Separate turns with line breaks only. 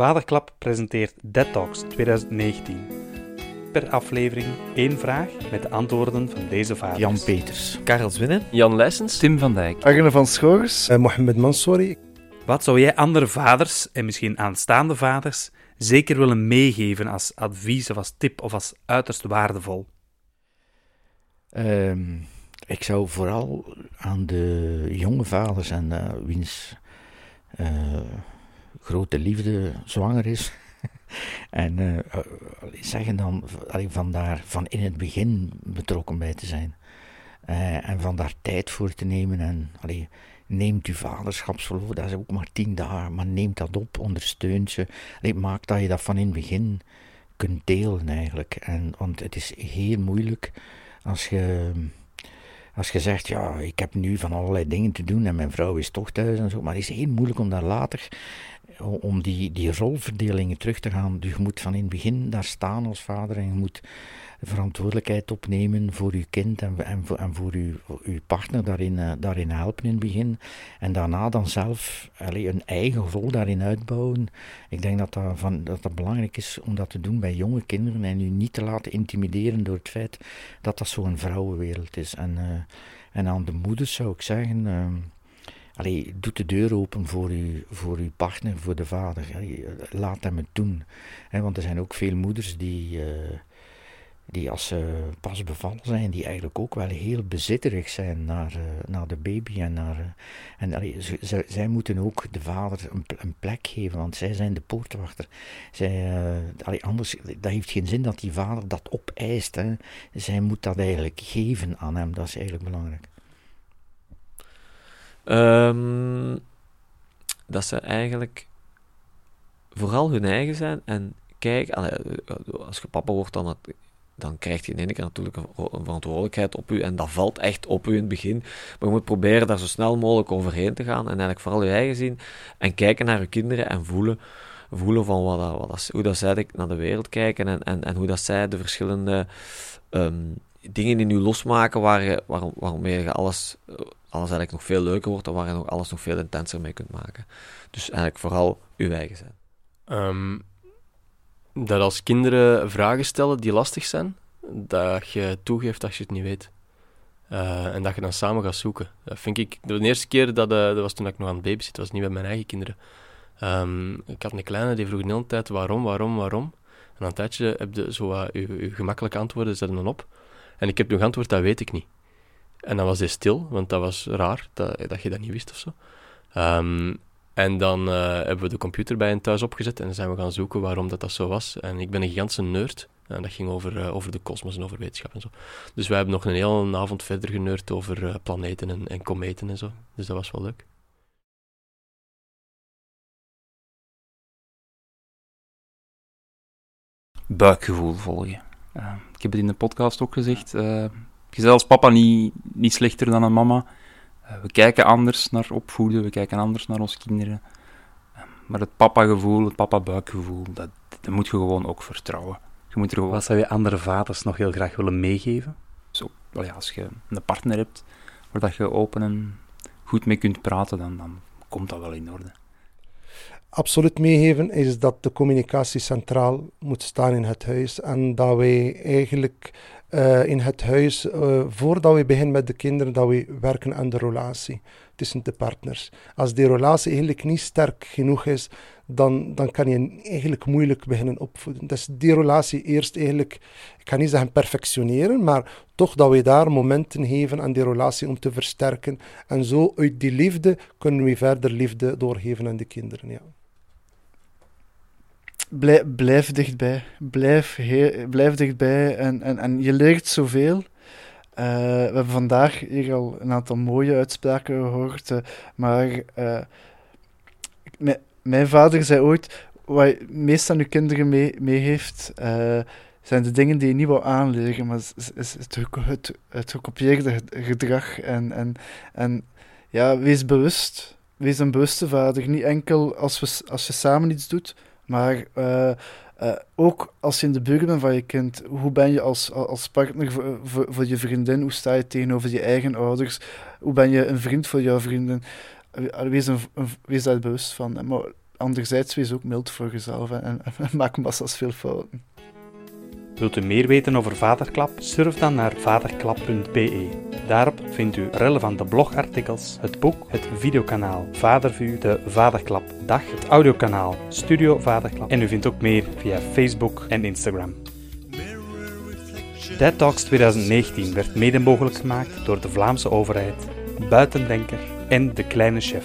Vaderklap presenteert Dead Talks 2019. Per aflevering één vraag met de antwoorden van deze vaders.
Jan Peters.
Karel Zwinnen.
Jan Leijsens.
Tim van Dijk.
Arne van Schorers.
Uh, Mohamed Mansouri.
Wat zou jij andere vaders en misschien aanstaande vaders zeker willen meegeven als advies of als tip of als uiterst waardevol?
Um, ik zou vooral aan de jonge vaders en uh, wiens uh, grote liefde zwanger is. en uh, zeggen dan van daar van in het begin betrokken bij te zijn. en van daar tijd voor te nemen. En allee, neemt uw vaderschapsverlof, dat is ook maar tien dagen, maar neemt dat op, ondersteunt ze. Allee, maak dat je dat van in het begin kunt delen eigenlijk. En, want het is heel moeilijk als je als je zegt, ja, ik heb nu van allerlei dingen te doen en mijn vrouw is toch thuis en zo, maar het is heel moeilijk om daar later, om die, die rolverdelingen terug te gaan. Dus je moet van in het begin daar staan als vader en je moet verantwoordelijkheid opnemen voor uw kind en, voor, en voor uw, partner daarin, uh, daarin helpen in het begin. En daarna dan zelf een eigen rol daarin uitbouwen. Ik denk dat dat, van, dat belangrijk is om dat te doen bij jonge kinderen en u niet te laten intimideren door het feit dat dat zo'n vrouwenwereld is. En, uh, en aan de moeders zou ik zeggen. Uh, doe de deur open voor, uw, voor partner, voor de vader. Laat hem het doen. Want er zijn ook veel moeders die, die als ze pas bevallen zijn, die eigenlijk ook wel heel bezitterig zijn naar, uh, naar de baby. En, naar, uh, en ze, zij moeten ook de vader een, een, plek geven, want zij zijn de poortwachter. Zij, allee, anders, dat heeft geen zin dat die vader dat opeist. Hè. Zij moet dat eigenlijk geven aan hem, dat is eigenlijk belangrijk.
Um, dat ze eigenlijk vooral hun eigen zijn en kijk, als je papa wordt, dan, dan krijg je in ene keer natuurlijk een verantwoordelijkheid op u en dat valt echt op u in het begin. Maar je moet proberen daar zo snel mogelijk overheen te gaan en eigenlijk vooral je eigen zien en kijken naar je kinderen en voelen, voelen van wat, dat, wat dat, hoe dat zij naar de wereld kijken en, en, en hoe dat zij de verschillende um, dingen in u losmaken waar waar, waarmee je alles alles eigenlijk nog veel leuker wordt en waar je nog alles nog veel intenser mee kunt maken. Dus eigenlijk vooral uw eigen zijn.
Um, dat als kinderen vragen stellen die lastig zijn, dat je toegeeft als je het niet weet. Uh, en dat je dan samen gaat zoeken. Dat vind ik... De eerste keer, dat, uh, dat was toen ik nog aan het babysitten was, niet met mijn eigen kinderen. Um, ik had een kleine, die vroeg de hele tijd waarom, waarom, waarom. En aan een tijdje heb je zo uh, gemakkelijke antwoorden zetten dan op. En ik heb nu geantwoord, dat weet ik niet. En dan was hij stil, want dat was raar, dat, dat je dat niet wist of zo. Um, en dan uh, hebben we de computer bij hen thuis opgezet en dan zijn we gaan zoeken waarom dat, dat zo was. En ik ben een gigantische nerd. En dat ging over, uh, over de kosmos en over wetenschap en zo. Dus wij hebben nog een hele avond verder geneurd over uh, planeten en, en kometen en zo. Dus dat was wel leuk.
Buikgevoel volgen. ik heb het in de podcast ook gezegd je bent als papa niet, niet slechter dan een mama. Uh, we kijken anders naar opvoeden, we kijken anders naar onze kinderen. Uh, maar het papa-gevoel, het papa-buikgevoel, dat, dat moet je gewoon ook vertrouwen. Je moet er gewoon...
Wat zou je andere vaders nog heel graag willen meegeven?
Zo, well ja, als je een partner hebt waar dat je open en goed mee kunt praten, dan, dan komt dat wel in orde.
Absoluut meegeven is dat de communicatie centraal moet staan in het huis en dat wij eigenlijk uh, in het huis, uh, voordat we beginnen met de kinderen, dat we werken aan de relatie tussen de partners. Als die relatie eigenlijk niet sterk genoeg is, dan, dan kan je eigenlijk moeilijk beginnen opvoeden. Dus die relatie eerst eigenlijk, ik kan niet zeggen perfectioneren, maar toch dat we daar momenten geven aan die relatie om te versterken. En zo uit die liefde kunnen we verder liefde doorgeven aan de kinderen. Ja
blijf, dichtbij. Blijf, blijf dichtbij en, en, en je leert zoveel. Uh, we hebben vandaag hier al een aantal mooie uitspraken gehoord, uh, maar uh, mijn vader zei ooit, wat je meest aan je kinderen mee, meegeeft, zijn de dingen die je niet wil aanleren, maar is, is het, het, het gekopieerde gedrag. En, en, en ja, wees bewust. Wees een bewuste vader. Niet enkel als, we, als je samen iets doet, maar uh, uh, ook als je in de buurt bent van je kind, hoe ben je als, als partner voor, voor, je vriendin? Hoe sta je tegenover je eigen ouders? Hoe ben je een vriend voor jouw vrienden? Wees, een, daar bewust van. Maar anderzijds wees ook mild voor jezelf en, en, en maak massa's veel fouten.
Wilt u meer weten over Vaderklap? Surf dan naar vaderklap.be. Daarop vindt u relevante blogartikels, het boek, het videokanaal Vadervuur, de Vaderklap Dag, het audiokanaal Studio Vaderklap en u vindt ook meer via Facebook en Instagram. Dead Talks 2019 werd mede mogelijk gemaakt door de Vlaamse overheid, Buitendenker en De Kleine Chef.